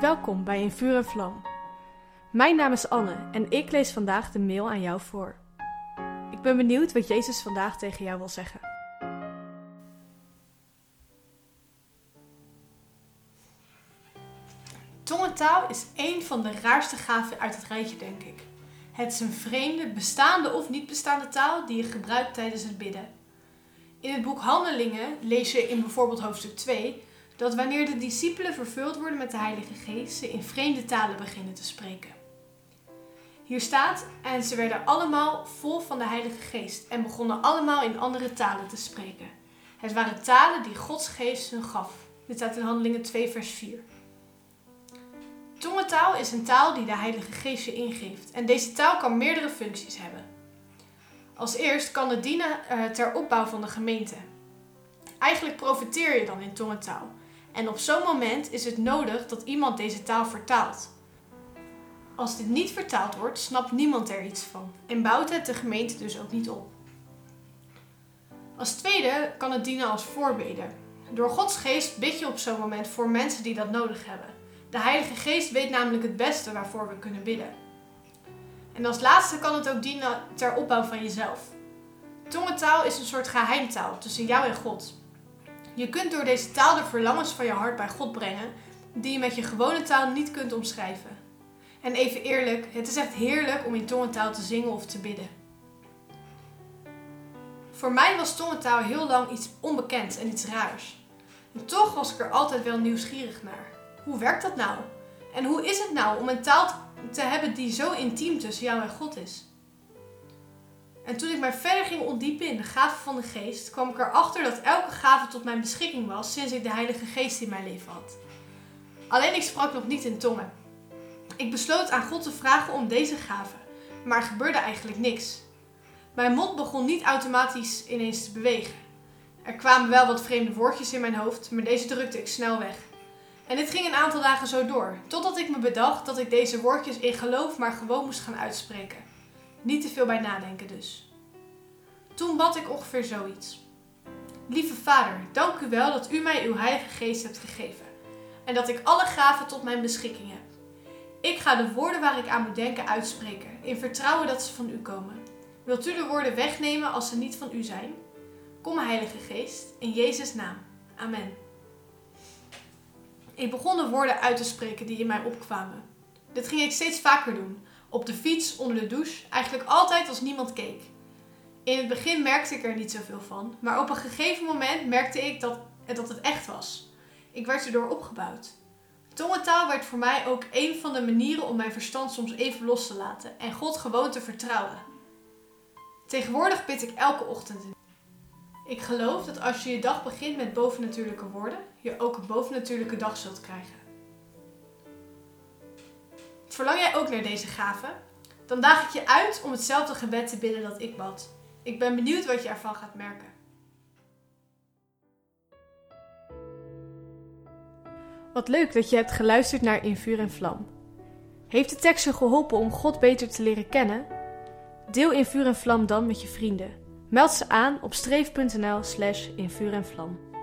Welkom bij In Vuur en Vlam. Mijn naam is Anne en ik lees vandaag de mail aan jou voor. Ik ben benieuwd wat Jezus vandaag tegen jou wil zeggen. Tongentaal is één van de raarste gaven uit het rijtje, denk ik. Het is een vreemde, bestaande of niet bestaande taal die je gebruikt tijdens het bidden. In het boek Handelingen lees je in bijvoorbeeld hoofdstuk 2 dat wanneer de discipelen vervuld worden met de Heilige Geest, ze in vreemde talen beginnen te spreken. Hier staat, en ze werden allemaal vol van de Heilige Geest en begonnen allemaal in andere talen te spreken. Het waren talen die Gods Geest hun gaf. Dit staat in Handelingen 2, vers 4. Tongentaal is een taal die de Heilige Geest je ingeeft en deze taal kan meerdere functies hebben. Als eerst kan het dienen eh, ter opbouw van de gemeente. Eigenlijk profiteer je dan in tongentaal. En op zo'n moment is het nodig dat iemand deze taal vertaalt. Als dit niet vertaald wordt, snapt niemand er iets van en bouwt het de gemeente dus ook niet op. Als tweede kan het dienen als voorbeden. Door Gods geest bid je op zo'n moment voor mensen die dat nodig hebben. De Heilige Geest weet namelijk het beste waarvoor we kunnen bidden. En als laatste kan het ook dienen ter opbouw van jezelf. Tongentaal is een soort geheimtaal tussen jou en God. Je kunt door deze taal de verlangens van je hart bij God brengen, die je met je gewone taal niet kunt omschrijven. En even eerlijk, het is echt heerlijk om in tongentaal te zingen of te bidden. Voor mij was tongentaal heel lang iets onbekends en iets raars. Toch was ik er altijd wel nieuwsgierig naar. Hoe werkt dat nou? En hoe is het nou om een taal te hebben die zo intiem tussen jou en God is? En toen ik mij verder ging ontdiepen in de gaven van de geest, kwam ik erachter dat elke gave tot mijn beschikking was sinds ik de Heilige Geest in mijn leven had. Alleen ik sprak nog niet in tongen. Ik besloot aan God te vragen om deze gave, maar er gebeurde eigenlijk niks. Mijn mond begon niet automatisch ineens te bewegen. Er kwamen wel wat vreemde woordjes in mijn hoofd, maar deze drukte ik snel weg. En dit ging een aantal dagen zo door, totdat ik me bedacht dat ik deze woordjes in geloof maar gewoon moest gaan uitspreken. Niet te veel bij nadenken dus. Toen bad ik ongeveer zoiets. Lieve Vader, dank u wel dat u mij uw Heilige Geest hebt gegeven en dat ik alle gaven tot mijn beschikking heb. Ik ga de woorden waar ik aan moet denken uitspreken, in vertrouwen dat ze van u komen. Wilt u de woorden wegnemen als ze niet van u zijn? Kom, Heilige Geest, in Jezus' naam. Amen. Ik begon de woorden uit te spreken die in mij opkwamen. Dit ging ik steeds vaker doen, op de fiets, onder de douche, eigenlijk altijd als niemand keek. In het begin merkte ik er niet zoveel van, maar op een gegeven moment merkte ik dat, dat het echt was. Ik werd erdoor opgebouwd. Tongentaal werd voor mij ook een van de manieren om mijn verstand soms even los te laten en God gewoon te vertrouwen. Tegenwoordig bid ik elke ochtend. Ik geloof dat als je je dag begint met bovennatuurlijke woorden, je ook een bovennatuurlijke dag zult krijgen. Verlang jij ook naar deze gave? Dan daag ik je uit om hetzelfde gebed te bidden dat ik bad. Ik ben benieuwd wat je ervan gaat merken. Wat leuk dat je hebt geluisterd naar In Vuur en Vlam. Heeft de tekst je geholpen om God beter te leren kennen? Deel In Vuur en Vlam dan met je vrienden. Meld ze aan op streef.nl slash in vuur en vlam.